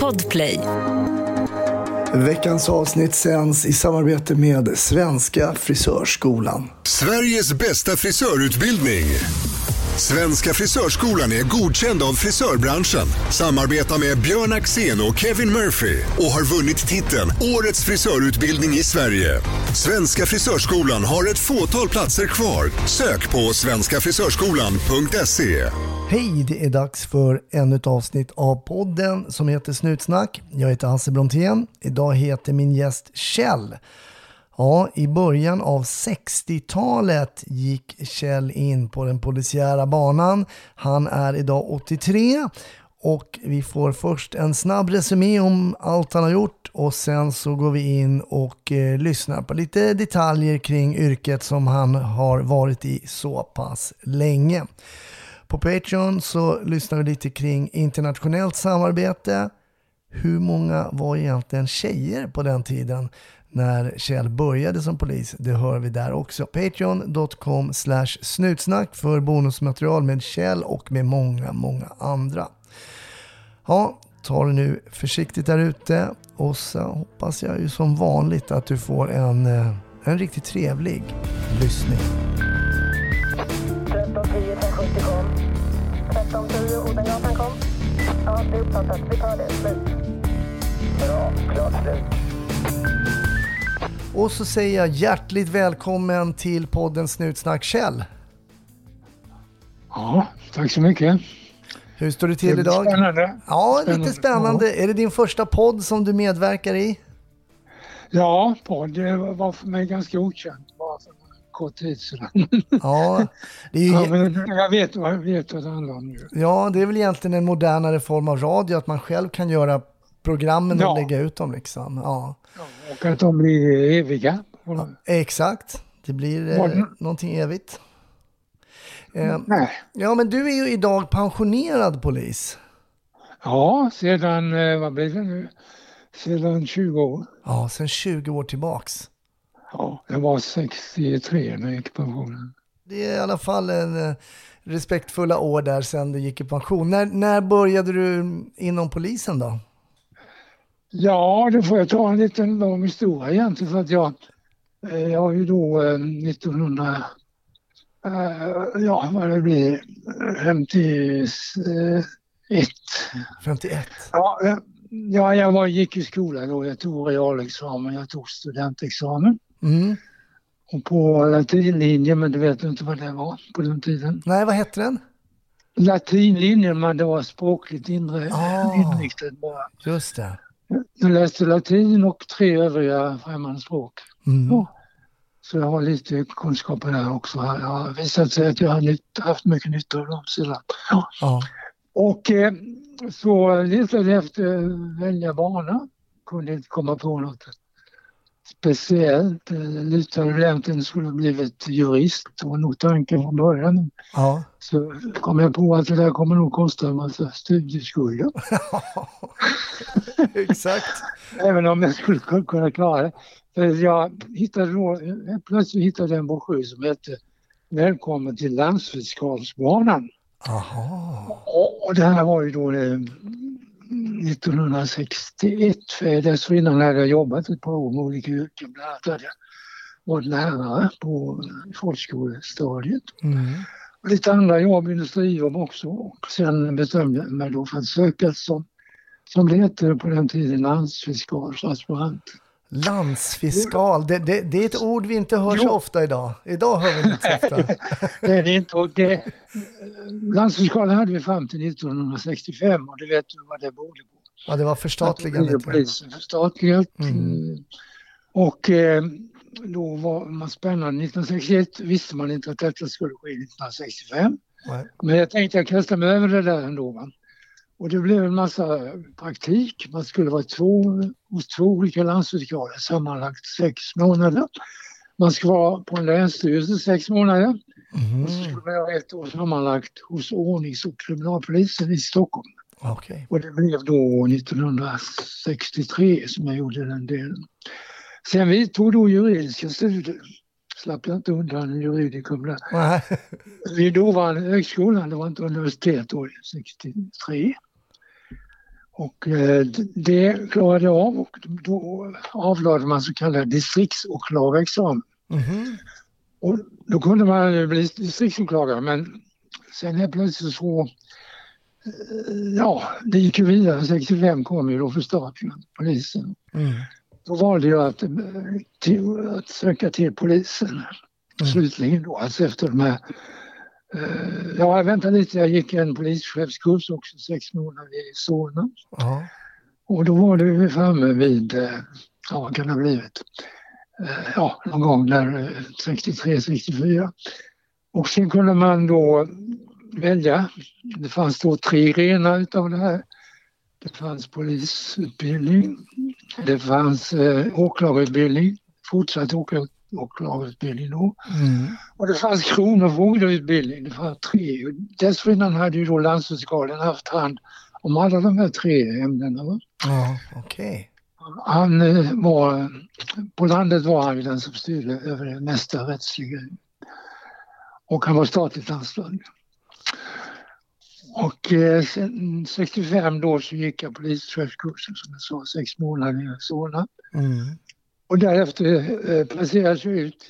Podplay. Veckans avsnitt sänds i samarbete med Svenska Frisörskolan. Sveriges bästa frisörutbildning. Svenska Frisörskolan är godkänd av frisörbranschen, samarbetar med Björn Axén och Kevin Murphy och har vunnit titeln Årets frisörutbildning i Sverige. Svenska Frisörskolan har ett fåtal platser kvar. Sök på svenskafrisörskolan.se. Hej, det är dags för ännu ett avsnitt av podden som heter Snutsnack. Jag heter Hasse Brontén. Idag heter min gäst Kjell. Ja, i början av 60-talet gick Kjell in på den polisiära banan. Han är idag 83 och vi får först en snabb resumé om allt han har gjort och sen så går vi in och eh, lyssnar på lite detaljer kring yrket som han har varit i så pass länge. På Patreon så lyssnar vi lite kring internationellt samarbete. Hur många var egentligen tjejer på den tiden när Kjell började som polis? Det hör vi där också. Patreon.com slash snutsnack för bonusmaterial med Kjell och med många, många andra. Ja, ta det nu försiktigt där ute och så hoppas jag ju som vanligt att du får en, eh, en riktigt trevlig lyssning. Ja, det är uppfattat. Vi tar det. Slut. Bra. Klart slut. Och så säger jag hjärtligt välkommen till podden Snutsnack Kjell. Ja, tack så mycket. Hur står det till Det idag? Spännande. Ja, lite Spännande. spännande. Är det din första podd som du medverkar i? Ja, podd var för mig ganska okänt kort tid sedan. Ja, det är, Ja, men jag vet, vad- jag vet vad det handlar om nu. ja, det är väl egentligen en modernare form av radio, att man själv kan göra programmen och Ja. lägga ut dem. Liksom. Ja, Och att de blir eviga. exakt. Det blir eh, någonting evigt. Eh, Nej. ja, men du är ju idag pensionerad polis. Ja, sedan, eh, vad blir det nu? Sedan 20 år. Ja, sedan 20 år tillbaks. Ja, jag var 63 när jag gick i pensionen. Det är i alla fall en eh, respektfulla år där sedan du gick i pension. När, när började du inom polisen då? Ja, då får jag ta en liten lång historia egentligen för att jag, eh, jag har ju då eh, 1900, eh, ja vad det blir, eh, 51. 51. Ja, ja jag var, gick i skolan då, jag tog realexamen, jag tog studentexamen. Mm. Och på latinlinjen, men du vet inte vad det var på den tiden. Nej, vad hette den? Latinlinjen, men det var språkligt inre, Ah. inriktat bara. Just det. Jag läste latin och tre övriga främmande språk. Mm. Ja. Så jag har lite kunskaper där också. Det har visat sig att jag har nytt, haft mycket nytta av dem sedan. Ja. Ja. Och eh, så letade jag efter välja bana. Kunde inte komma på något speciellt. Lutade väl egentligen skulle blivit jurist. Det var nog tanken från början. ja. Så kom jag på att det där kommer nog kosta en massa studieskulder. Exakt. Även om jag skulle kunna klara det. För jag hittade då, plötsligt hittade jag en broschyr som hette Välkommen till Landsfiskalsbanan. Aha. Och och det här var ju då eh, 1961. För dessförinnan hade jag jobbat ett par år med olika yrken. Bland annat hade jag varit lärare på folkskolestadiet. Mm. Och lite andra jobb, industrijobb också. Och sen bestämde jag mig då för att söka som, som det hette på den tiden, landsfiskalsaspirant. Landsfiskal, det, det, det är ett ord vi inte hör så Jo. ofta idag. Idag hör vi det inte så ofta. Det är det inte. Och det, landsfiskalen hade vi fram till 1965 och det vet du vad det berodde på. Ja, det var förstatligandet. polisen förstatligat. Mm. Eh, Och eh, då var man spännande. 1961 visste man inte att detta skulle ske 1965. Nej. Men jag tänkte jag kastar mig över det där ändå. Va? Och det blev en massa praktik. Man skulle vara två, hos två olika landsfiskaler sammanlagt sex månader. Man ska vara på en länsstyrelse sex månader. Mhm. Och så skulle man göra ett år sammanlagt hos ordnings och kriminalpolisen i Stockholm. Okej. Och det blev då 1963 som jag gjorde den delen. Sen vi tog då juridiska studier. Slapp jag inte undan juridikum där. Vid dåvarande högskolan, det var inte universitet då, 63. Och eh, det klarade jag av och då avlade man så kallad distriktsåklagarexamen. Mhm. Och då kunde man bli distriktsåklagare men sen helt plötsligt så, eh, ja det gick ju vidare, 65 kom ju då förstatligandet polisen. Mm. Då valde jag att, eh, till, att söka till polisen slutligen då, alltså efter de här Ja, vänta lite, jag gick en polischefskurs också, sex månader i Solna. Ja. Och då var det framme vid, eh, ja vad kan det ha blivit, Eh, ja någon gång där eh, 63, 64. Och sen kunde man då välja, det fanns då tre grenar utav det här. Det fanns polisutbildning, det fanns eh, åklagarutbildning, fortsatt åkla- åklagarutbildning då. Mm. Och det fanns kronofogdeutbildning, det fanns tre. Och Dessförinnan hade ju då landsfiskalen haft hand om alla de här tre ämnena. Va? Ja, okej. Han eh, var, på landet var han ju den som styrde över det mesta rättsliga. Och han var statligt anställd. Och eh, sen 65 då så gick jag polischefskursen som jag sa, sex månader i Solna. Mm. Och därefter eh, placerades jag ut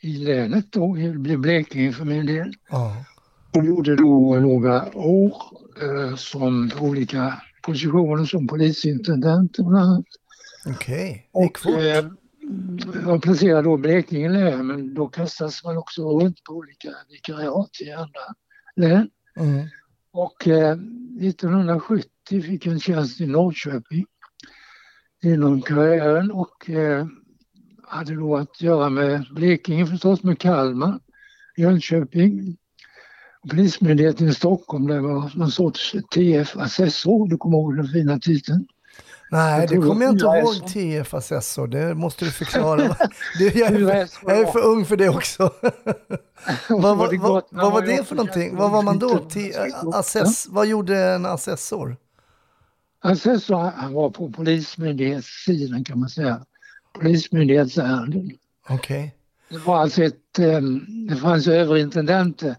i länet då, det blev Blekinge för min del. Ja. Och gjorde då några år eh, som olika positioner som polisintendent bland annat. Okej, Och fort. eh, jag var placerad då Blekinge län men då kastas man också runt på olika vikariat i andra län. Mm. Och eh, 1970 fick jag en tjänst i Norrköping inom karriären och eh, hade då att göra med Blekinge förstås, med Kalmar, Jönköping, Polismyndigheten i Stockholm, det var någon sorts TF-assessor, du kommer ihåg den fina titeln? Nej, det kommer jag inte var ihåg, fyra TF-assessor. Det måste du förklara. Du, jag, är, jag är för ung för det också. Vad, det vad, vad var det för någonting? Vad var man då? T- assess, vad gjorde en assessor? Assessor, han var på polismyndighetssidan kan man säga. Polismyndighetsärenden. Okej. Det var alltså ett, eh, det fanns överintendenter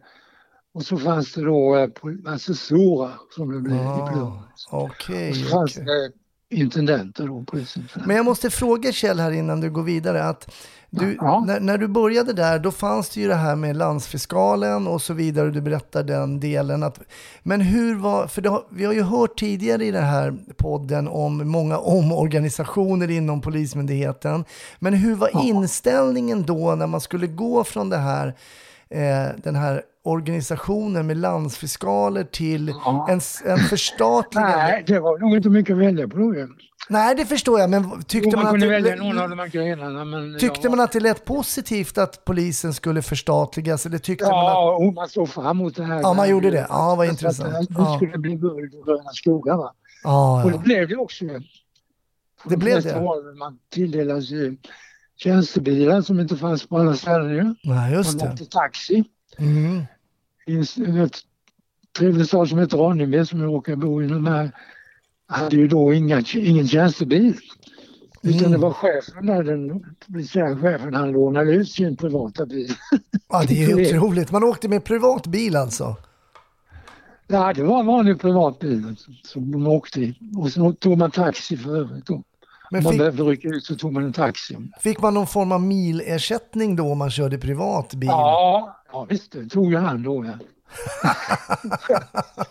och så fanns det då eh, assessorer som det blev i Ah, pluralis. Okej. Och så fanns okej. det intendenter polisintendenter. Men jag måste fråga Kjell här innan du går vidare. Att du, Ja. när, när du började där, då fanns det ju det här med landsfiskalen och så vidare. Du berättar den delen. Att, men hur var, för har, vi har ju hört tidigare i den här podden om många omorganisationer inom Polismyndigheten. Men hur var inställningen då när man skulle gå från det här, eh, den här organisationen med landsfiskaler till Ja. en, en förstatligande? Nej, det var nog inte mycket att välja på då. Nej, det förstår jag, men tyckte man, man att det. Men tyckte ja, man att det lät positivt att polisen skulle förstatligas? Eller tyckte man att, Ja, man såg fram emot det här. ja, man gjorde det. Ja, vad intressant. Att det Ja, skulle bli guld och gröna skogar. Va? ja, Och det ja. blev det också. Det de blev det? Man tilldelas tjänstebilar som inte fanns på alla ställen. Ju. Nej, just Man det. åkte taxi. Mm. i en ett trevlig stad som heter Ronneby som jag råkar bo i. Den här hade ju då inga, ingen tjänstebil. Utan Mm. det var chefen där, den polisiära chefen, han lånade ut sin privata bil. Ja, det är Det- otroligt. Man åkte med privat bil alltså? Ja, det var en vanlig privat bil som de åkte i. Och så tog man taxi för övrigt då. Om Men man fick, behövde rycka ut så tog man en taxi. fick man någon form av milersättning då om man körde privat bil? Ja, ja visst, det tog ju han då. Ja.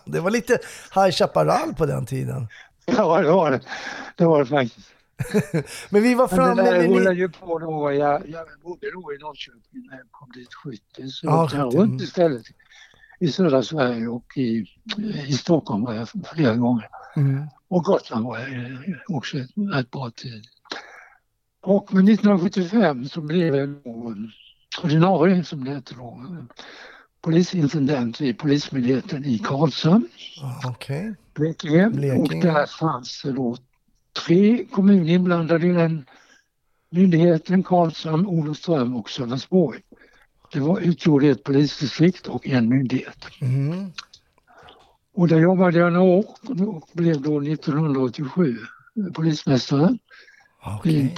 Det var lite High Chaparral på den tiden. Ja, det var det. Det var det faktiskt. Men vi var Men det framme där rullade ni- ju på då. Jag, jag bodde då i Norrköping när jag kom dit 70. Så Ja, åkte jag 70. runt istället i södra Sverige och i, i Stockholm var jag flera gånger. Mm. Och Gotland var eh, också ett rätt bra tid. Och med 1975 så blev jag ordinarie, som det heter då, polisintendent vid Polismyndigheten i Karlshamn. Okej. Blekinge. Blekinge. Och där fanns det då tre kommuner inblandade i den myndigheten, Karlshamn, Olofström och Sölvesborg. Det var, utgjorde ett polisdistrikt och en myndighet. Mm. Och där jobbade jag några år och blev då 1987 polismästare i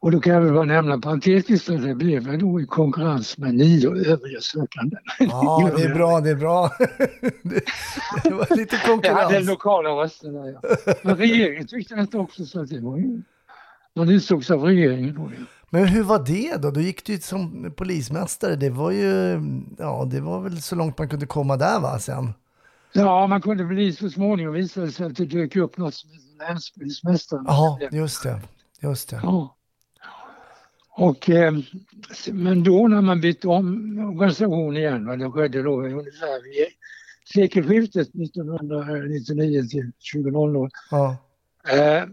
Och då kan jag väl bara nämna parentetiskt att det blev jag då i konkurrens med nio övriga sökande. Ja, det är bra, det är bra. det, det var lite Jag hade konkurrens. lokala röster där ja. Men regeringen tyckte detta också så att det var ju... Man utsågs av regeringen då ju. Men hur var det då? Då gick du som polismästare. Det var ju, ja, det var väl så långt man kunde komma där va sen? Ja, man kunde bli så småningom visade sig att det dök upp något som heter länspolismästare. Ja, just det. Just det. Ja. Och, eh, men då när man bytte om organisation igen, va, det skedde då ungefär vid sekelskiftet 1999 till 2000, Ja, eh,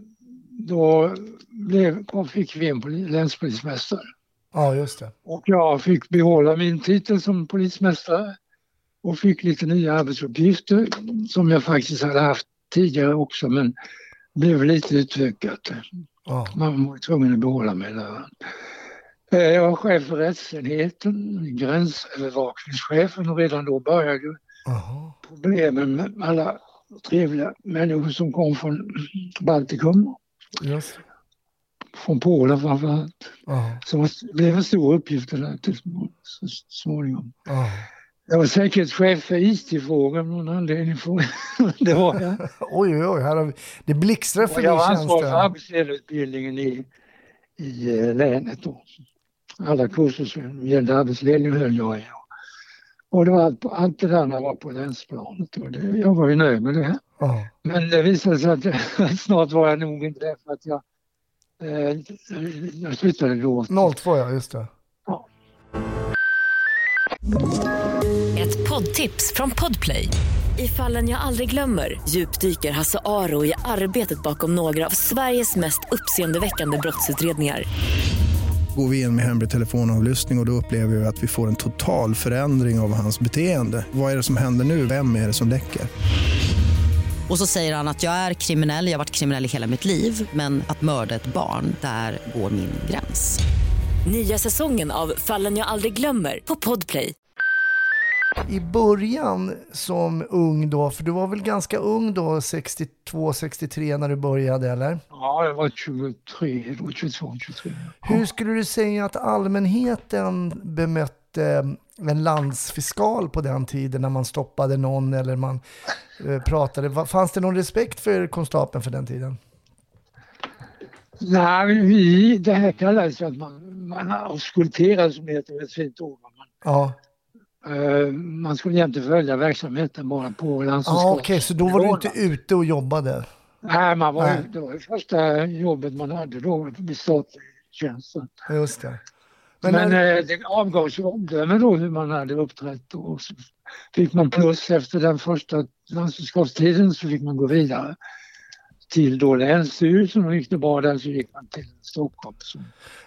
då blev, fick vi en poli- länspolismästare. ja just det. Och jag fick behålla min titel som polismästare och fick lite nya arbetsuppgifter som jag faktiskt hade haft tidigare också men blev lite utökat. Ja, Man var tvungen att behålla mig där. Eh, Jag var chef för rättsenheten, gränsövervakningschefen och redan då började ju Jaha. problemen med alla trevliga människor som kom från Baltikum, Det. från Polen framförallt. Ja, Så det blev en stor uppgift det där till små- så småningom. ja. Jag var säkerhetschef för IT-frågor av någon anledning. Det var jag. Oj, oj, oj. Här har vi, det blixtrar för jag var ansvarig för arbetsledarutbildningen i, i eh, länet. Då. Alla kurser som gällde arbetsledning höll jag i. Och det var allt, allt det där var på länsplanet. Och det, jag var ju nöjd med det. Ja, Men det visade sig att, att snart var jag nog inte det för att jag, eh, jag slutade då. 02 ja, just det. Ett poddtips från Podplay. I fallen jag aldrig glömmer djupdyker Hasse Aro i arbetet bakom några av Sveriges mest uppseendeväckande brottsutredningar. Går vi in med hemlig telefonavlyssning och, och då upplever vi att vi får en total förändring av hans beteende. Vad är det som händer nu? Vem är det som läcker? Och så säger han att jag är kriminell, jag har varit kriminell i hela mitt liv men att mörda ett barn, där går min gräns. Nya säsongen av Fallen jag aldrig glömmer på Podplay. I början som ung då, för du var väl ganska ung då, 62, 63 när du började eller? Ja, jag var 23, då, 22, 23. Hur skulle du säga att allmänheten bemötte en landsfiskal på den tiden när man stoppade någon eller man eh, pratade? Fanns det någon respekt för konstapeln för den tiden? Nej, men vi, det här kallades ju att man, man auskulterade som heter, ett fint ord. Man, Ja, eh, man skulle inte följa verksamheten bara på ah, landslagsskalan. okej, så då var du inte ute och jobbade? Nej, man var, Nej. det var det första jobbet man hade då vid statlig tjänst. Just det. Men, Men, när, eh, det avgavs ju omdöme då hur man hade uppträtt och så fick man plus efter den första landslagsskapstiden så fick man gå vidare till då Länsstyrelsen och gick det bra där så gick man till Stockholm. Så.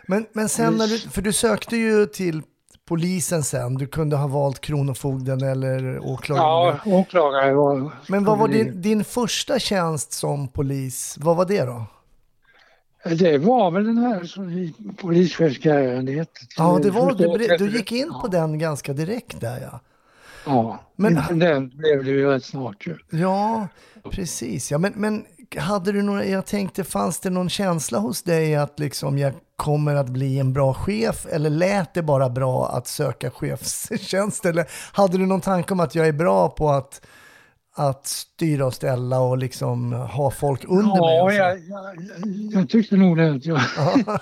men, men sen när du, för du sökte ju till polisen sen, du kunde ha valt kronofogden eller åklagaren. Ja, åklagare var... Men vad var din, din första tjänst som polis? Vad var det då? Det var väl den här som polischefskarriären det hette. Ja, det var, du, du gick in på den ganska direkt där ja. Ja, Men- den blev det ju rätt snart ju. Ja, precis. Ja, men, men hade du några, jag tänkte, fanns det någon känsla hos dig att liksom jag kommer att bli en bra chef? Eller lät det bara bra att söka chefstjänst? Eller hade du någon tanke om att jag är bra på att, att styra och ställa och liksom ha folk under mig? Ja, och så? jag, jag, jag tyckte nog det. Att jag,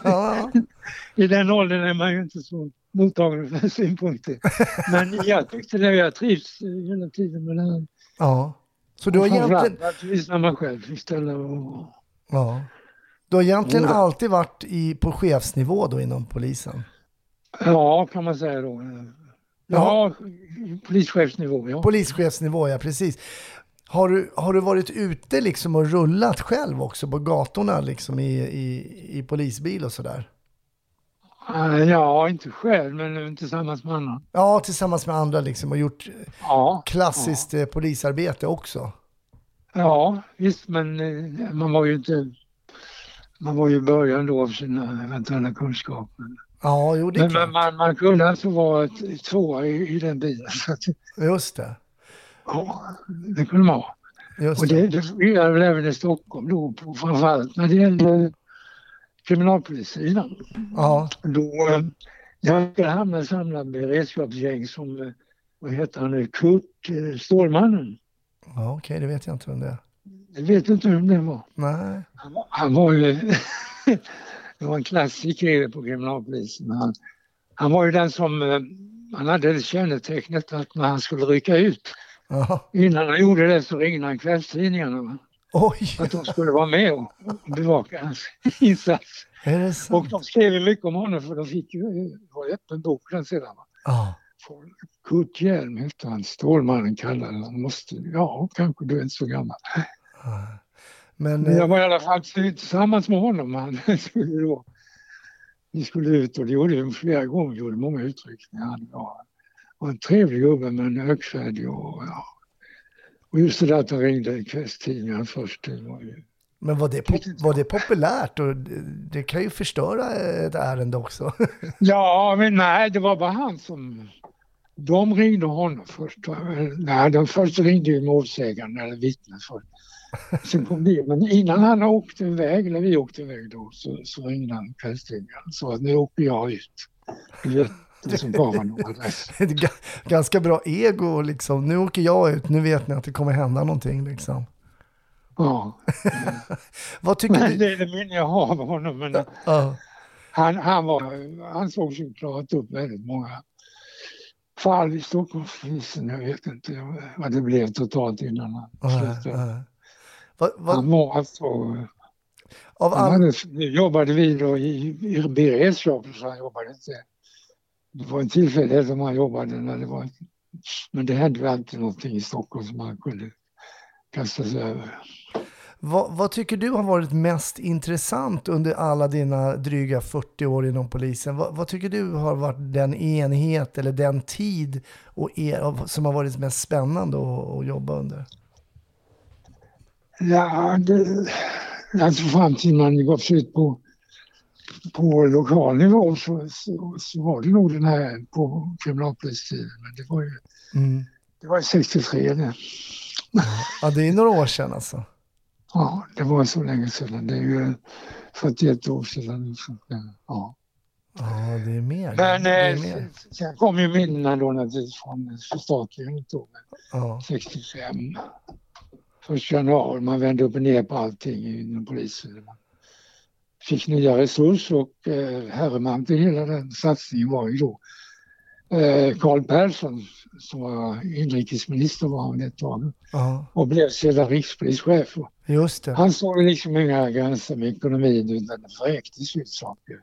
ja, I den åldern är man ju inte så mottaglig för synpunkter. Men jag tyckte det, jag trivs hela tiden med det här. ja. Så du har egentligen, naturligtvis när man själv fick ställa och... ja. du har egentligen Jo då. alltid varit i, på chefsnivå då inom polisen? Ja, kan man säga då. Ja, polischefsnivå, ja. Polischefsnivå, ja precis. Har du, har du varit ute liksom och rullat själv också på gatorna liksom i, i, i polisbil och sådär? Eh, Ja, inte själv, men tillsammans med andra. Ja, tillsammans med andra liksom och gjort Ja, klassiskt eh, polisarbete också. ja visst, men eh, man var ju inte... Man var ju i början då av sina eventuella kunskaper. Ja, jo det är Men man, klart. man, man kunde alltså vara tvåa i, i den bilen. Just det. ja, det kunde man vara. Just Och det. det, fungerade väl även i Stockholm då, framförallt när det gällde kriminalpolissidan. Ja, Då, eh, jag skulle hamna samlad beredskapsgäng som, eh, vad heter han nu, Kurt eh, Stålmannen. ja okej, det vet jag inte vem det är. Jag vet inte vem det var. Nej. Han, var- han var ju, det var en klassiker på kriminalpolisen. Han, han var ju den som, eh, han hade det kännetecknet att när han skulle rycka ut, Ja. innan han gjorde det så ringde han kvällstidningarna. Oj, Att de skulle vara med och bevaka hans insats. Och de skrev ju mycket om honom för de fick ju, det var öppen bok den sedan. Ja. Kurt Hjelm hette han, Stålmannen kallade han. Måste, ja, kanske du är inte så gammal. Men, Men jag eh, var i alla fall tillsammans med honom. Han skulle då, vi skulle ut och det gjorde vi flera gånger, vi gjorde många utryckningar. Han var, var en trevlig gubbe men högfärdig och ja. Och just det där att han ringde i kvällstidningarna först, det var ju... men var, det var det populärt? Och det, det kan ju förstöra ett ärende också. Ja, men nej, det var bara han som... De ringde honom först. Nej, de först ringde ju målsägaren eller vittnet först. Det, men innan han åkte iväg, eller vi åkte iväg då, så, så ringde han kvällstidningen att nu åker jag ut. Som. Ett ga- ganska bra ego liksom. Nu åker jag ut, nu vet ni att det kommer hända någonting liksom. Ja, Vad tycker men du? det är det minne jag har av honom. Men Ja, han, han, var, han såg sig klarat upp väldigt många fall i Stockholmspolisen. Jag vet inte vad det blev totalt innan han slutade. Ja. Vad- vad- Han var alltså... av all, hade, jobbade vi då i, i beredskap så han jobbade inte. Det var en tillfällighet om han jobbade när det var... Men det hände ju alltid någonting i Stockholm som han kunde kasta sig över. vad, vad tycker du har varit mest intressant under alla dina dryga 40 år inom polisen? Vad, vad tycker du har varit den enhet eller den tid och er, som har varit mest spännande att, att jobba under? Ja, det, alltså fram till man gav sig ut på, på lokal nivå så, så, så var det nog den här på kriminalpolistiden. Men det var ju Mm. det var 63 det. Ja, det är några år sedan alltså. Ja, det var så länge sedan. Det är ju 41 år sedan. Ja. Ja, det är mer. Men det är eh, mer. sen- sen kom ju minnena då naturligtvis från förstatligandet då, Ja. 65. Första januari, man vände upp och ner på allting inom polisen. Man fick nya resurser och eh, herreman till hela den satsningen var ju då eh, Carl Persson som var inrikesminister var han ett tag och blev sedan rikspolischef. Just det. Han såg liksom inga gränser med ekonomin utan det vräktes ut saker.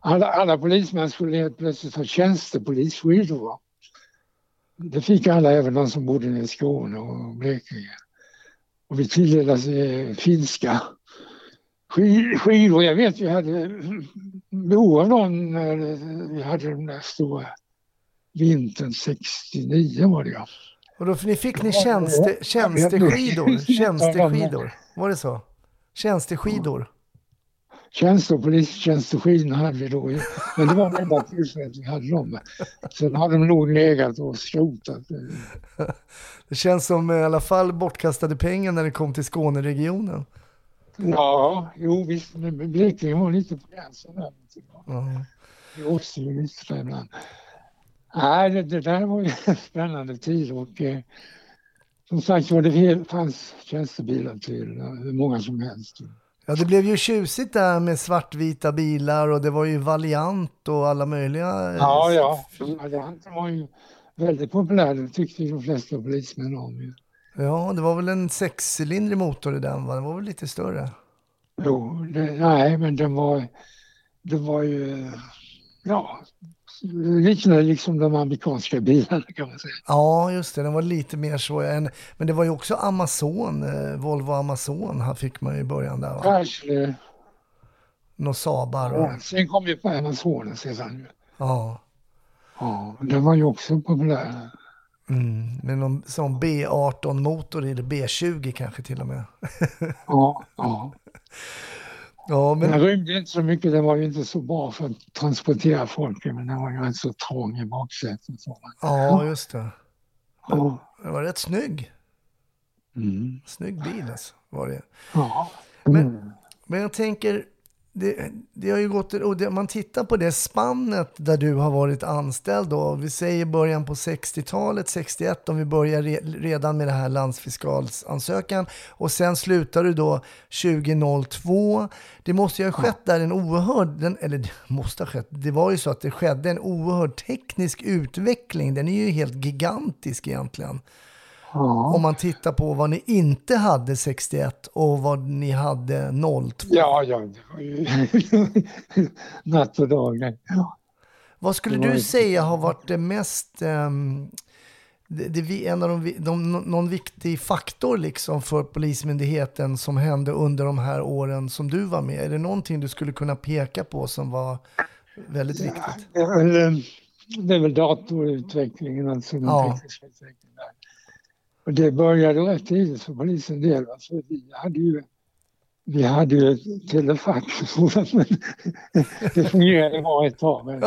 Alla, alla polismän skulle helt plötsligt ha tjänstepolisskidor. va? Det fick alla, även de som bodde i Skåne och Blekinge. Och vi tilldelades eh, finska ski- skidor. Jag vet vi hade behov av dem när vi hade den där stora vintern 69 var det ja. Och då ni fick ni tjänste, tjänsteskidor? Tjänsteskidor? Var det så? Tjänsteskidor? Tjänster och polistjänsteskidorna hade vi då. Men det var det enda tillfället vi hade dem. Sen hade de nog legat och skrotat. Det känns som i alla fall bortkastade pengar när det kom till Skåneregionen. Ja, jo visst, men Blekinge var lite på gränsen där. Det åkte ju lite där ibland. Nej, det, det där var ju en spännande tid och eh, som sagt var det fanns tjänstebilar till hur många som helst. Ja, det blev ju tjusigt där med svartvita bilar och det var ju Valiant och alla möjliga. eh, Ja, ja. Varianten var ju väldigt populär. Det tyckte de flesta polismän om. Ju. Ja, det var väl en sexcylindrig motor i den va? Den var väl lite större? Jo, det, nej, men den var, det var ju, ja, liknande liksom de amerikanska bilarna kan man säga. Ja, just det. Den var lite mer så. Än, men det var ju också Amazon, eh, Volvo Amazon här fick man ju i början där va? Chrysler, Några Saabar och... ja, sen kom ju på Amazonen sedan. Ja. Ja, den var ju också populär. Mm, med någon sån B18-motor i det, B20 kanske till och med. Ja, ja. Ja, Men men den rymde inte så mycket, den var ju inte så bra för att transportera folk, men den var ju rätt så trång i baksätet. ja, just det. Ja. Den var rätt snygg. Mm. Snygg bil alltså, var det. Ja. Men- Mm. Men jag tänker, det, det har ju gått, och det, man tittar på det spannet där du har varit anställd då, vi säger början på 60-talet, 61 om vi börjar re, redan med det här landsfiskalsansökan och sen slutar du då 2002. Det måste ju ha skett där en oerhörd, den, eller det måste ha skett, det var ju så att det skedde en oerhörd teknisk utveckling, den är ju helt gigantisk egentligen. Ja. Om man tittar på vad ni inte hade 61 och vad ni hade 02. Ja, ja, det var ju natt och dag. Ja. Vad skulle du ju- säga har varit det mest, ehm, det, det, en av de, de, någon viktig faktor liksom för Polismyndigheten som hände under de här åren som du var med? Är det någonting du skulle kunna peka på som var väldigt viktigt? Det är väl, eh, det är väl datorutvecklingen, alltså den Ja. tekniska utvecklingen där. Och det började rätt tidigt för polisen del. Alltså, vi hade ju vi hade ju ett telefax, men det fungerade bara ett tag. Men,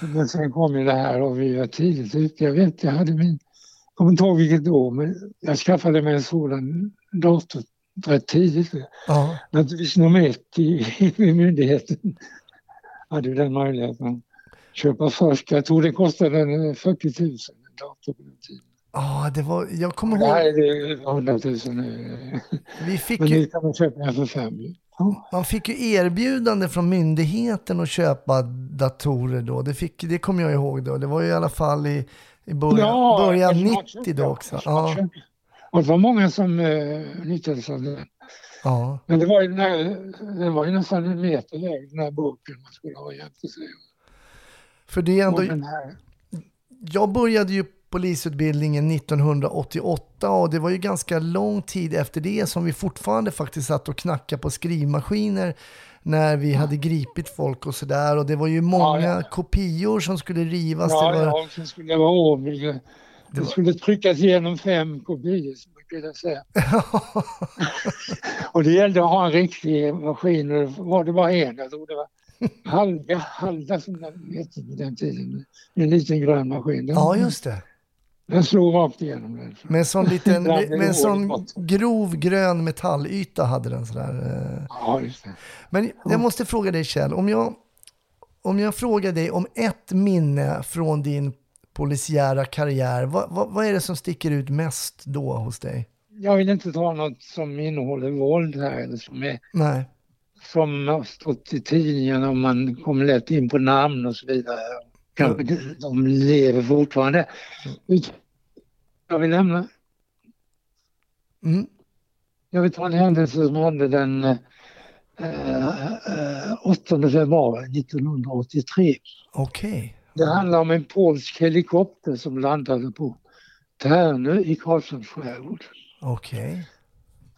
men sen kom ju det här och vi var tidigt ute. Jag vet, jag hade min, jag kommer inte ihåg vilket år, men jag skaffade mig en sådan dator rätt tidigt. Ja, Naturligtvis nummer ett i, i myndigheten hade ju den möjligheten att köpa först. Jag tror det kostade en 40 000 en dator på den tiden. Ja det var, jag kommer ihåg, är det 100 000 nu. vi fick Men ju, nu kan man köpa den för fem. ju. Ja. man fick ju erbjudande från myndigheten att köpa datorer då. Det, fick, det kommer jag ihåg då. Det var ju i alla fall i, i början, början en 90 smartköp, då ja. också. Ja. Och det var många som eh, nyttjade sig av det. ja. Men det var ju, den här, den var ju nästan en meter hög, den här boken man skulle ha jämte sig. För det är ändå, den jag började ju polisutbildningen 1988 och det var ju ganska lång tid efter det som vi fortfarande faktiskt satt och knackade på skrivmaskiner när vi hade gripit folk och sådär och det var ju många Ja, ja. kopior som skulle rivas. ja, det var, ja, sen skulle vara ordning. Det skulle tryckas igenom fem kopior, som man kunde säga. och det gällde att ha en riktig maskin och det var det bara en. Jag tror det var Halga, Halda som den hette på den tiden. En liten grön maskin. Den, ja, just det. Den slog rakt igenom den. Med en sån, liten, med en sån grov grön metallyta hade den sådär. eh. Ja, just det. Men jag måste fråga dig Kjell, om jag, om jag frågar dig om ett minne från din polisiära karriär, vad, vad, vad är det som sticker ut mest då hos dig? Jag vill inte ta något som innehåller våld här eller som, är, Nej. som har stått i tidningen och man kommer lätt in på namn och så vidare. Kanske de- de lever fortfarande. Jag vill nämna Mm. Jag vill ta en händelse som hände den eh, eh, 8 februari 1983. Okej. Det handlar om en polsk helikopter som landade på Tärnö i Karlshamns skärgård. Okej.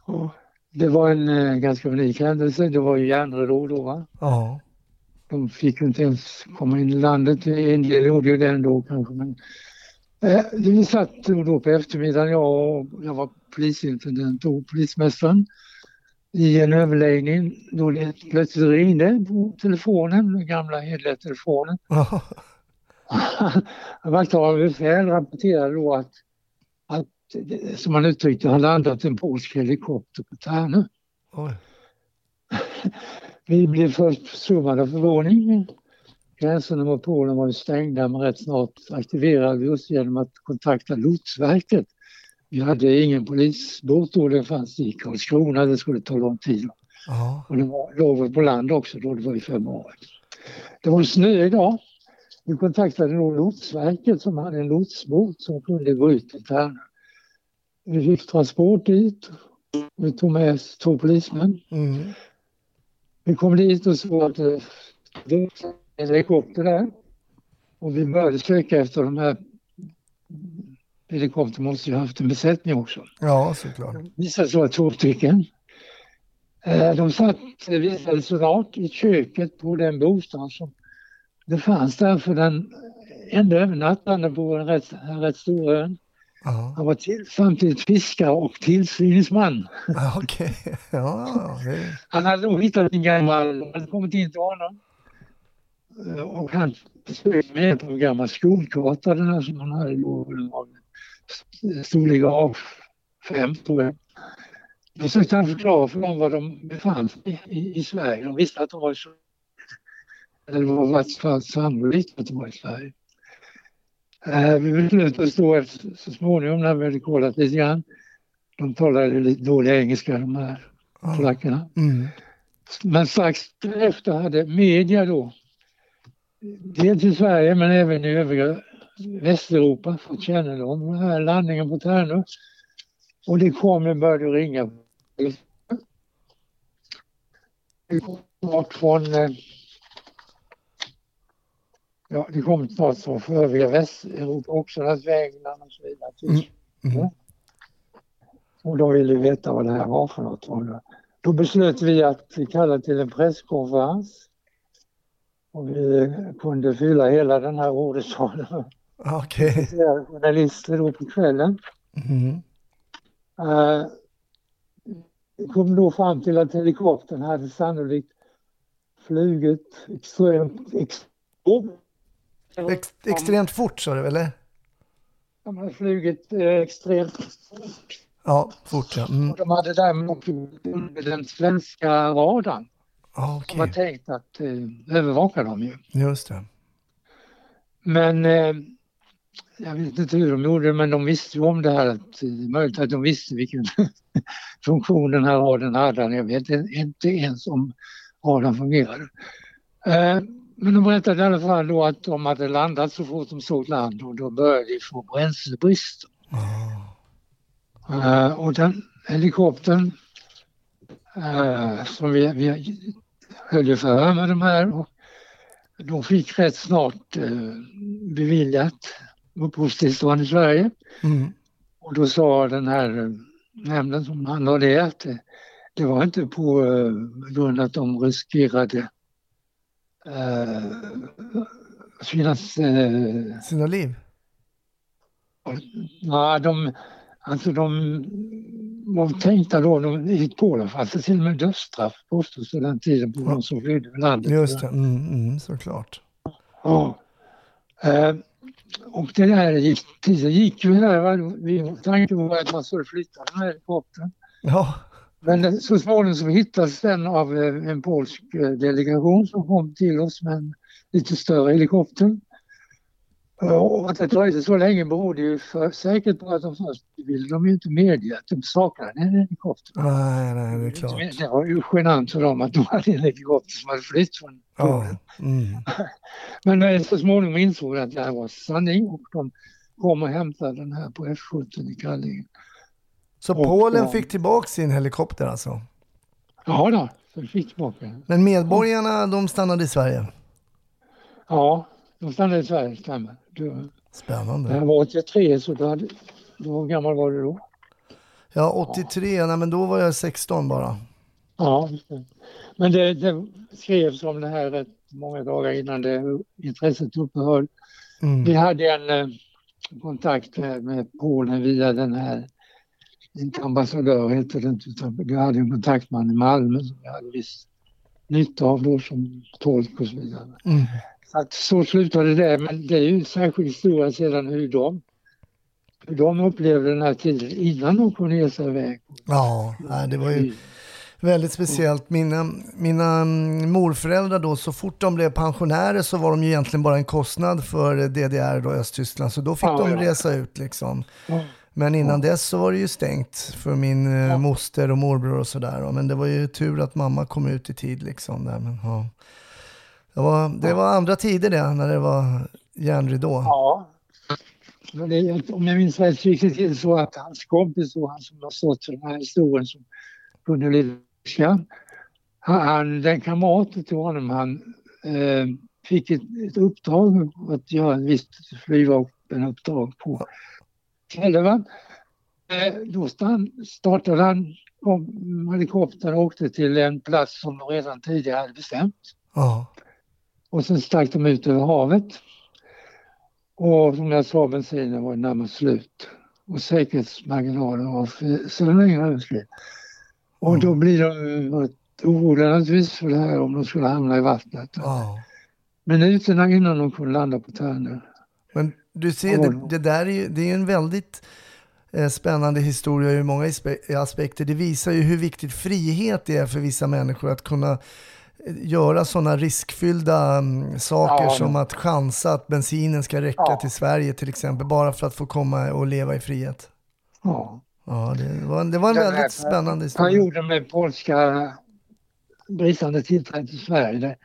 Och Det var en eh, ganska unik händelse. Det var ju järnridå då. Va? Ja. De fick inte ens komma in i landet. En del gjorde ju det ändå kanske. Men, eh, vi satt då på eftermiddagen, jag, och, jag var polisintendent och polismästaren i en överläggning då det plötsligt ringde på telefonen, den gamla hederliga telefonen. Vakthavande befäl rapporterade då att, att, som man uttryckte, har landat en polsk helikopter på Tärnö. Vi blev först försummade av förvåning. Gränserna mot Polen var ju stängda men rätt snart aktiverade vi oss genom att kontakta Lotsverket. Vi hade ingen polisbåt då, det fanns i Karlskrona, det skulle ta lång tid. Ja. Och det var, låg på land också då, det var i februari. Det var snö idag. Vi kontaktade då Lotsverket som hade en lotsbåt som kunde gå ut till Tärnö. Vi fick transport dit. Vi tog med oss två polismän. Mm. Vi kom dit och såg att det helikopter där. Och vi började söka efter de här helikoptern måste ju ha haft en besättning också. ja, såklart. Det visade sig vara två stycken. Eh, De satt, det visade sig rakt i köket på den bostad som det fanns där för den enda övernattande på en rätt, en rätt stor ön. Ja. Han var till, samtidigt fiskare och tillsyningsman. Okej. Ja, det... Han hade nog hittat en gammal, de hade kommit in till honom. Eh, Och han besökte med på en gammal skolkarta, den här som han hade då, storlek A5 tror jag. Då försökte han förklara för dem var de befann sig i, i Sverige. De visste att de var i Sverige. Eller det var i vart fall sannolikt att de var i Sverige. Eh, vi beslutade oss då efter, så småningom när vi hade kollat lite grann. De talade lite dålig engelska de här polackerna. Mm. Men strax efter hade media då, dels i Sverige men även i övriga Västeuropa fått kännedom om den här landningen på Tärnö. Och det kom, det började ringa. Det kom snart från eh, Ja, det kom snart från övriga Västeuropa också, England och så vidare. Mm. Mm. Och de ville veta vad det här var för något. Då beslöt vi att vi kallade till en presskonferens. Och vi kunde fylla hela den här ordersalen med Okej. journalister då på kvällen. Mm. Vi kom då fram till att helikoptern hade sannolikt flugit extremt, extremt Ex extremt fort sa du eller? de hade flugit eh, extremt Ja, fort ja. Mm. och de hade därmed också den svenska radarn Ja, som var tänkt att eh, övervaka dem ju. just det. Men eh, jag vet inte hur de gjorde men de visste ju om det här. Att, det är möjligt att de visste vilken funktion den här radarn hade. Jag vet inte ens om radarn fungerade. Eh, men de berättade i alla fall då att de hade landat så fort de såg land och då började de få bränslebrist. Ah. Eh, och den helikoptern eh, som vi, vi höll ju förhör med de här och de fick rätt snart eh, beviljat uppehållstillstånd i Sverige. Mm. Och då sa den här eh, nämnden som handlade det att det, det var inte på eh, grund att de riskerade eh, sina... Eh, Sina liv? ja, de, alltså de var tänkta då, de, i Polen fanns det till och med dödsstraff påstås det den tiden på de som flydde landet. Just det, mm, mm, såklart. Ja. Eh, och det där gick, tiden gick ju här. Va? Vi, tanken var att man skulle flytta den här helikoptern. Ja, Men så småningom så hittades den av eh, en polsk eh, delegation som kom till oss med en lite större helikopter. Och att det dröjde så länge berodde ju för, säkert på att de först ville de ju inte medge att de saknade en helikopter. nej, nej, det är klart. Det var ju genant för dem att de hade en helikopter som hade flytt från Ja, mm. Men så småningom insåg de att det här var sanning och de kom och hämtade den här på F17 i Kallinge. Så Och, Polen fick tillbaka sin helikopter alltså? Ja då, vi fick tillbaka den. Men medborgarna, de stannade i Sverige? Ja, de stannade i Sverige, stämmer. Det det här Spännande. var 83 så då hade, då, hur gammal var du då? Ja, 83, nej men då var jag 16 bara. Ja, men det, det skrevs om det här rätt många dagar innan det intresset upphörde. Mm. Vi hade en eh, kontakt med, Polen via den här, inte ambassadör heter det inte, utan vi hade en kontaktman i Malmö som vi hade viss nytta av då som tolk och så vidare. Mm. Att så slutade det, men det är ju en särskild historia sedan hur de, hur de upplevde den här tiden innan de kunde ge sig iväg. Ja, det var ju väldigt speciellt. Mina, mina morföräldrar då, så fort de blev pensionärer så var de ju egentligen bara en kostnad för DDR då, Östtyskland. Så då fick Ja, de resa ut liksom. Ja. Men innan dess så var det ju stängt för min eh, Ja. moster och morbror och sådär. Men det var ju tur att mamma kom ut i tid liksom. Där. Men, ja. Det, var, det var andra tider det, när det var järnridå. Ja. Men det, om jag minns rätt så gick det till så att hans kompis och han som har stått för den här historien som kunde lite han, den kamraten till honom, han eh, fick ett, ett uppdrag att göra ett visst flygvapenuppdrag på Källevan. Eh, då stan, startade han kom, helikoptern och åkte till en plats som de redan tidigare hade bestämt. Ja. Och sen stack de ut över havet. Och som jag sa, bensinen var närmast slut. Och säkerhetsmarginalen var så länge överskrid. Och då blir de oroliga naturligtvis för det här om de skulle hamna i vattnet. ja. Minuterna innan de kunde landa på Tärnö. Men du ser, det, det där är ju, det är en väldigt eh, spännande historia ur många aspekter. Det visar ju hur viktigt frihet är för vissa människor att kunna göra sådana riskfyllda mm, saker Ja, som att chansa att bensinen ska räcka Ja. till Sverige till exempel, bara för att få komma och leva i frihet. Ja. Ja, det var, det var en Den här väldigt spännande historia. Perioden med polska bristande tillträde till Sverige.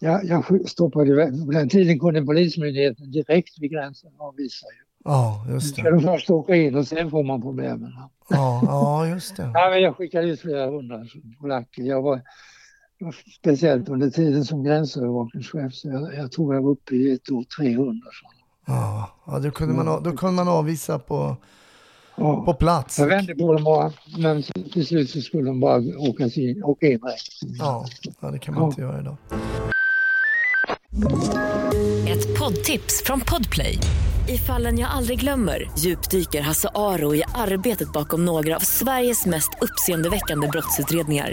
Jag, jag stoppade. På den tiden kunde Polismyndigheten direkt vid gränsen avvisa. ju. Ja, just ska det. de först åka in och sen får man problemen. Ja, ja just det. Ja, men jag skickade ut flera hundra polacker. Jag var, speciellt under tiden som gränsövervakningschef så jag, jag tror jag var uppe i ett år 300. Så. Ja, ja då, kunde man, då kunde man avvisa på, på Ja. plats. Jag vände på dem bara, men till slut så skulle de bara åka in, åka in direkt. Ja, ja, det kan man Ja. inte göra idag. Ett poddtips från Podplay. I fallen jag aldrig glömmer djupdyker Hasse Aro i arbetet bakom några av Sveriges mest uppseendeväckande brottsutredningar.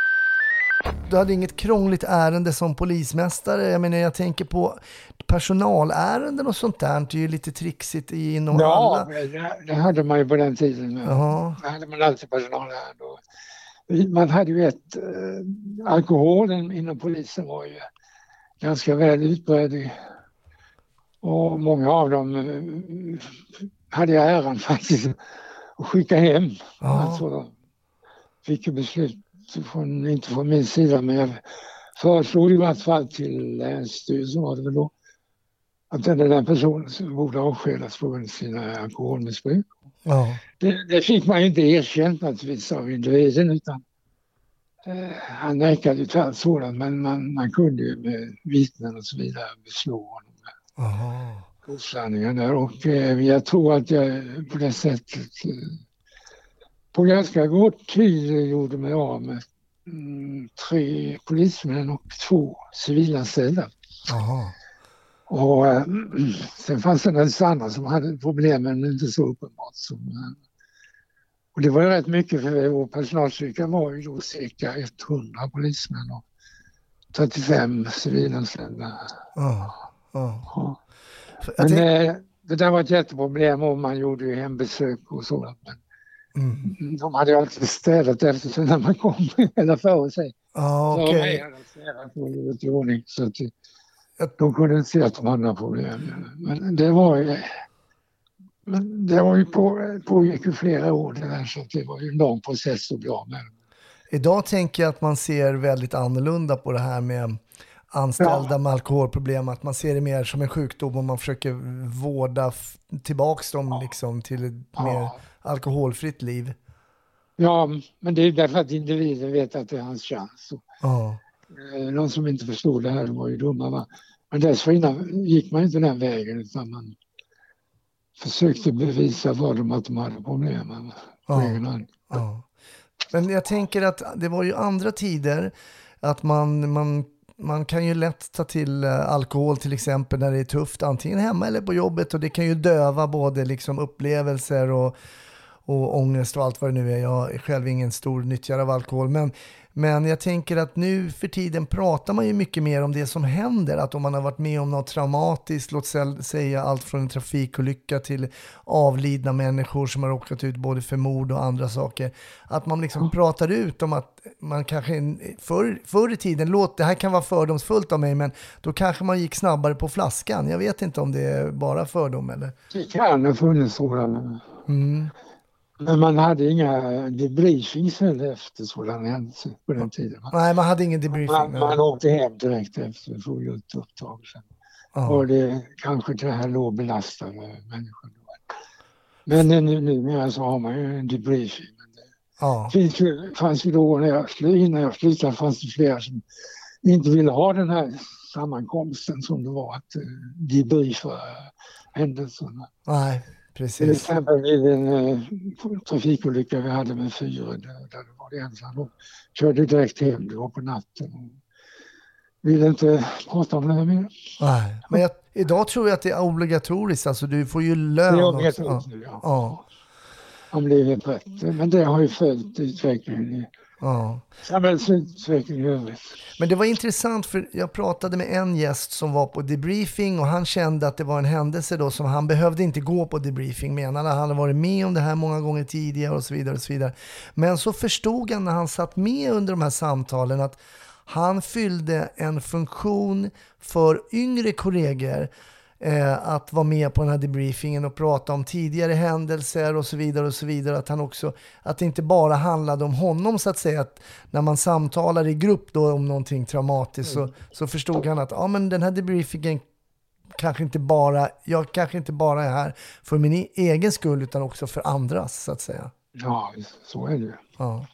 Du hade inget krångligt ärende som polismästare. Jag menar, jag tänker på personalärenden och sånt där. Det är ju lite trixigt inom Ja, alla. det, det hade man ju på den tiden. Jaha. Det hade man alltid personalärende. och vi- Man hade ju ett... Eh, alkoholen inom polisen var ju ganska väl utbredd. Och många av dem eh, hade jag äran faktiskt att skicka hem. Ja. Alltså, de fick ju beslut, från, inte från min sida, men jag föreslog i vart fall till Länsstyrelsen var det väl då, att den, den personen borde avskedas på grund av sina alkoholmissbruk. Ja. Det, det fick man ju inte erkänt naturligtvis av individen utan eh, han nekade ju till allt sådant men man, man kunde ju med vittnen och så vidare beslå honom med osanningar där och eh, jag tror att jag på det sättet eh, på ganska kort tid gjorde mig av med mm, tre polismän och två civilanställda. Jaha. Och eh, sen fanns det naturligtvis andra som hade problem men inte så uppenbart. Som, eh, och det var ju rätt mycket för vår personalstyrka var ju då cirka 100 polismän och 35 civilanställda. Ja. Ja. Ja. Men eh, det där var ett jätteproblem och man gjorde ju hembesök och sådant. Men mm. de hade alltid städat efter sig när man kom, eller före sig. Ja, Före okej. mig hade de städat och gjort i ordning. Så att de kunde inte se att de hade några problem. Men det var ju... Men det var ju på, pågick ju flera år det där så att det var ju en lång process att bli av med. Idag tänker jag att man ser väldigt annorlunda på det här med anställda Ja. med alkoholproblem. Att man ser det mer som en sjukdom och man försöker vårda tillbaks dem liksom till ett Ja. mer alkoholfritt liv. Ja, men det är därför att individen vet att det är hans chans. Ja. eh, någon som inte förstod det här var ju dumma. Va? Men dessförinnan gick man inte den vägen utan man försökte bevisa för dem att de hade problem. På Ja. egen hand. Ja. Men jag tänker att det var ju andra tider, att man, man, man kan ju lätt ta till eh, alkohol till exempel när det är tufft, antingen hemma eller på jobbet och det kan ju döva både liksom upplevelser och, och ångest och allt vad det nu är. Jag är själv ingen stor nyttjare av alkohol, men, men jag tänker att nu för tiden pratar man ju mycket mer om det som händer, att om man har varit med om något traumatiskt, låt sä- säga allt från en trafikolycka till avlidna människor som har råkat ut både för mord och andra saker, att man liksom pratar ut om att man kanske förr, förr i tiden, låt, det här kan vara fördomsfullt av mig, men då kanske man gick snabbare på flaskan. Jag vet inte om det är bara fördom eller? Det kan ha funnits sådana. Mm. Men man hade inga debriefings efter sådana händelser på den tiden. Nej, man hade ingen debriefing. Man, man åkte hem direkt efter för att göra ett upptag. Sen. Ja. Och det kanske det här låg belastade människor. Men nu, numera så har man ju en debriefing. Ja. finns ju, fanns ju då när jag, innan jag slutade fanns det flera som inte ville ha den här sammankomsten som det var att uh, debriefa händelserna. Nej, Till precis. exempel vid en eh, trafikolycka vi hade med fyra där, det var ensam. De körde direkt hem, det var på natten. Och ville inte prata om det mer. Nej. Men jag, Idag tror jag att det är obligatoriskt, alltså du får ju lön. Det är obligatoriskt Ja. nu, ja. Ja. Har blivit rätt. Men det har ju följt utvecklingen Ja. i övrigt. Men det var intressant för jag pratade med en gäst som var på debriefing och han kände att det var en händelse då som han behövde inte gå på debriefing menade. Han hade varit med om det här många gånger tidigare och så vidare. Och så vidare. Men så förstod han när han satt med under de här samtalen att han fyllde en funktion för yngre kollegor eh, att vara med på den här debriefingen och prata om tidigare händelser och så vidare och så vidare. Att han också, att det inte bara handlade om honom så att säga. Att när man samtalar i grupp då om någonting traumatiskt så, så förstod han att ja, men den här debriefingen kanske inte bara, jag kanske inte bara är här för min e- egen skull utan också för andras så att säga. Ja, så är det ju. Ja.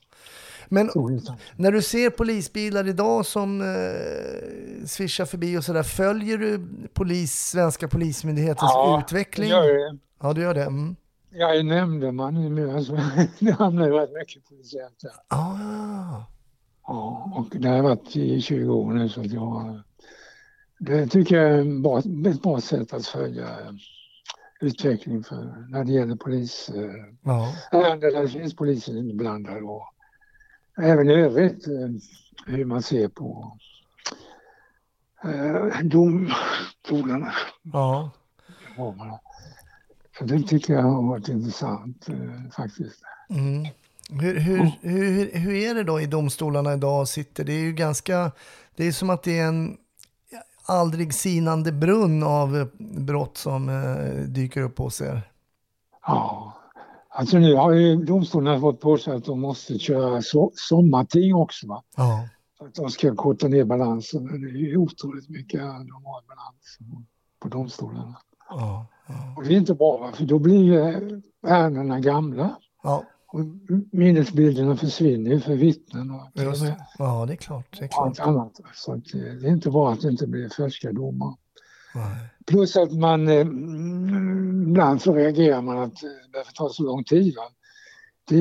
Men det. när du ser polisbilar idag som eh, svischar förbi och sådär, följer du polis, svenska polismyndighetens utveckling? Jag är, Ja, du gör det? Mm. jag är nämndeman numera så det hamnar ju rätt mycket polisiärt där. Ah, Ja, och det har jag varit i 20 år nu så att jag, det tycker jag är bra, ett bra sätt att följa eh, utvecklingen för, när det gäller polis, eh, ja. där det finns poliser inblandade och även i övrigt eh, hur man ser på eh, domstolarna. ja. Så det tycker jag har varit intressant eh, faktiskt. Mm. Hur, hur, hur, hur är det då i domstolarna idag sitter? Det är ju ganska, det är som att det är en aldrig sinande brunn av brott som dyker upp hos er. Ja, alltså nu har ju domstolarna fått på sig att de måste köra so sommarting också. Va? Ja. För att de ska korta ner balansen. Men det är ju otroligt mycket de har balans på domstolarna. Ja. Och det är inte bra va? för då blir ärendena gamla. Ja, Och minnesbilderna försvinner ju för vittnen och. Ja, det är klart. Det är allt klart. annat. Så eh, det är inte bra att det inte blir färska domar. Plus att man eh, ibland så reagerar man att eh, det behöver ta så lång tid. Va? Det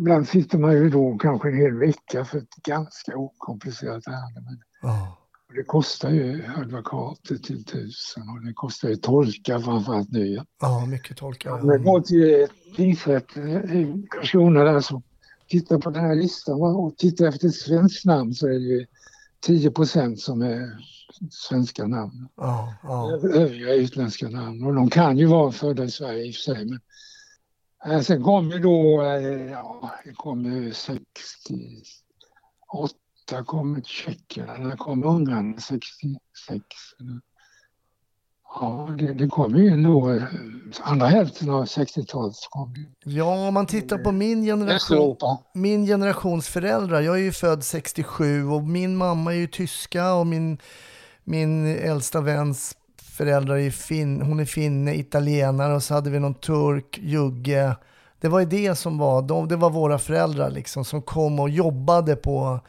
ibland sitter man ju då kanske en hel vecka för ett ganska okomplicerat ärende. Men Ja. det kostar ju advokater till tusen och det kostar ju tolkar framförallt nu. Ja. ja, mycket tolkar jag jag. går till tingsrätten i Karlskrona där så titta på den här listan och titta efter ett svenskt namn så är det ju 10 procent som är svenska namn. Ja, ja. övriga utländska namn. Och de kan ju vara födda i Sverige i och för sig. Men, eh, sen kom ju då, eh, ja, det kom ju 68 kom eller kom Ungern 66. eller- Ja, det, det kom ju nog, eh, andra hälften av 60-talet så kom det. ja, om man tittar på min generation, min generations föräldrar. Jag är ju född 67 och min mamma är ju tyska och min, min äldsta väns föräldrar är fin, hon är finne, italienare och så hade vi någon turk, jugge. Det var ju det som var, de, det var våra föräldrar liksom som kom och jobbade på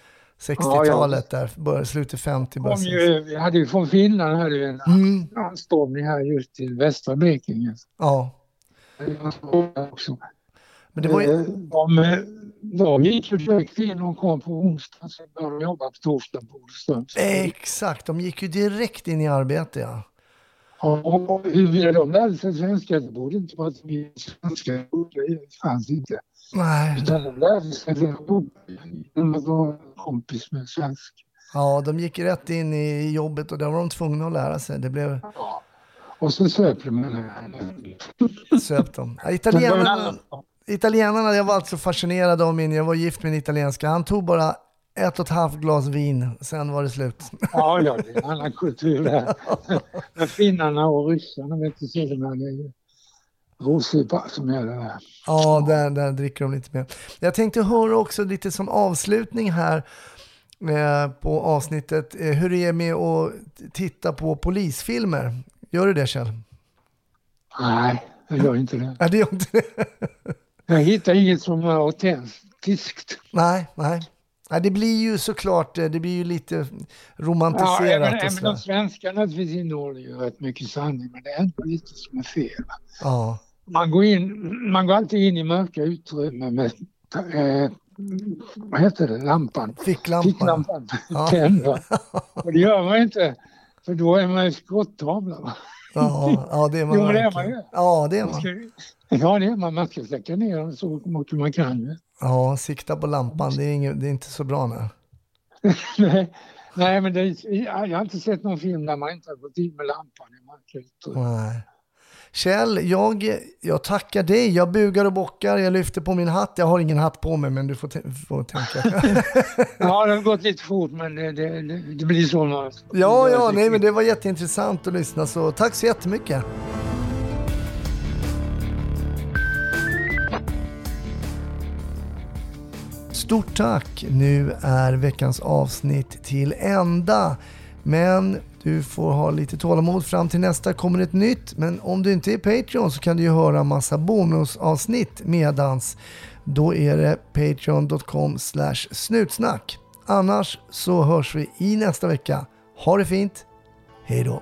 60-talet där, började, slutet 50, början Kom 60. ju, vi hade ju från Finland hade vi en Mm, anstormning här just till västra Blekinge. ja, Det var så också. Men det var ju, Eh, De, eh, de gick ju direkt in och kom på onsdag så började de jobba på torsdag på Olofström. exakt, de gick ju direkt in i arbete ja. Och huruvida de lärde sig svenska, det borde inte vara att de svenska, det fanns inte. Nej, Utan de lärde sig det genom att vara kompis med svensk. ja, de gick rätt in i jobbet och där var de tvungna att lära sig. Det blev Och så söp de här. söp de. Ja, italienarna, italienarna, jag var alltså fascinerad av min, jag var gift med en italienska. Han tog bara ett och ett halvt glas vin, sen var det slut. Ja, ja, det är en annan kultur där. Men finnarna och ryssarna vet du det är ju rossypa som gäller där. Ja, där, där dricker de lite mer. Jag tänkte höra också lite som avslutning här eh, på avsnittet, eh, hur det är med att titta på polisfilmer. Gör du det Kjell? Nej, jag gör inte det. Nej, det gör inte det. Jag hittar inget som är autentiskt. Nej, nej. Nej, det blir ju såklart, eh, det blir ju lite Ja, romantiserat även, och även sådär. de svenska naturligtvis innehåller ju rätt mycket sanning, men det är ändå lite som är fel. Ja, Man går, in, man går alltid in i mörka utrymmen med, eh, vad heter det, lampan? ficklampan. Ficklampan Ja. tänd. va? Och det gör man inte För då är man ju skottavla. Ja, ja det är man Jo, det är man ju. Ja, det är Man ja, det är man. Man ska släcka ner dem så mycket man kan. Ja, sikta på lampan, det är, inget, det är inte så bra nu. Nej, nej, men det, jag har inte sett någon film där man inte har gått in med lampan i mörkret. Nej. Kjell, jag, jag tackar dig. Jag bugar och bockar, jag lyfter på min hatt. Jag har ingen hatt på mig, men du får, får tänka. Ja, det har gått lite fort, men det, det, det, blir så. Ja, ja, nej, men det var jätteintressant att lyssna, så tack så jättemycket. Stort tack! Nu är veckans avsnitt till ända. Men du får ha lite tålamod. Fram till nästa kommer ett nytt. Men om du inte är Patreon så kan du ju höra massa bonusavsnitt medans. Då är det patreon.com slash snutsnack. Annars så hörs vi i nästa vecka. Ha det fint. Hej då!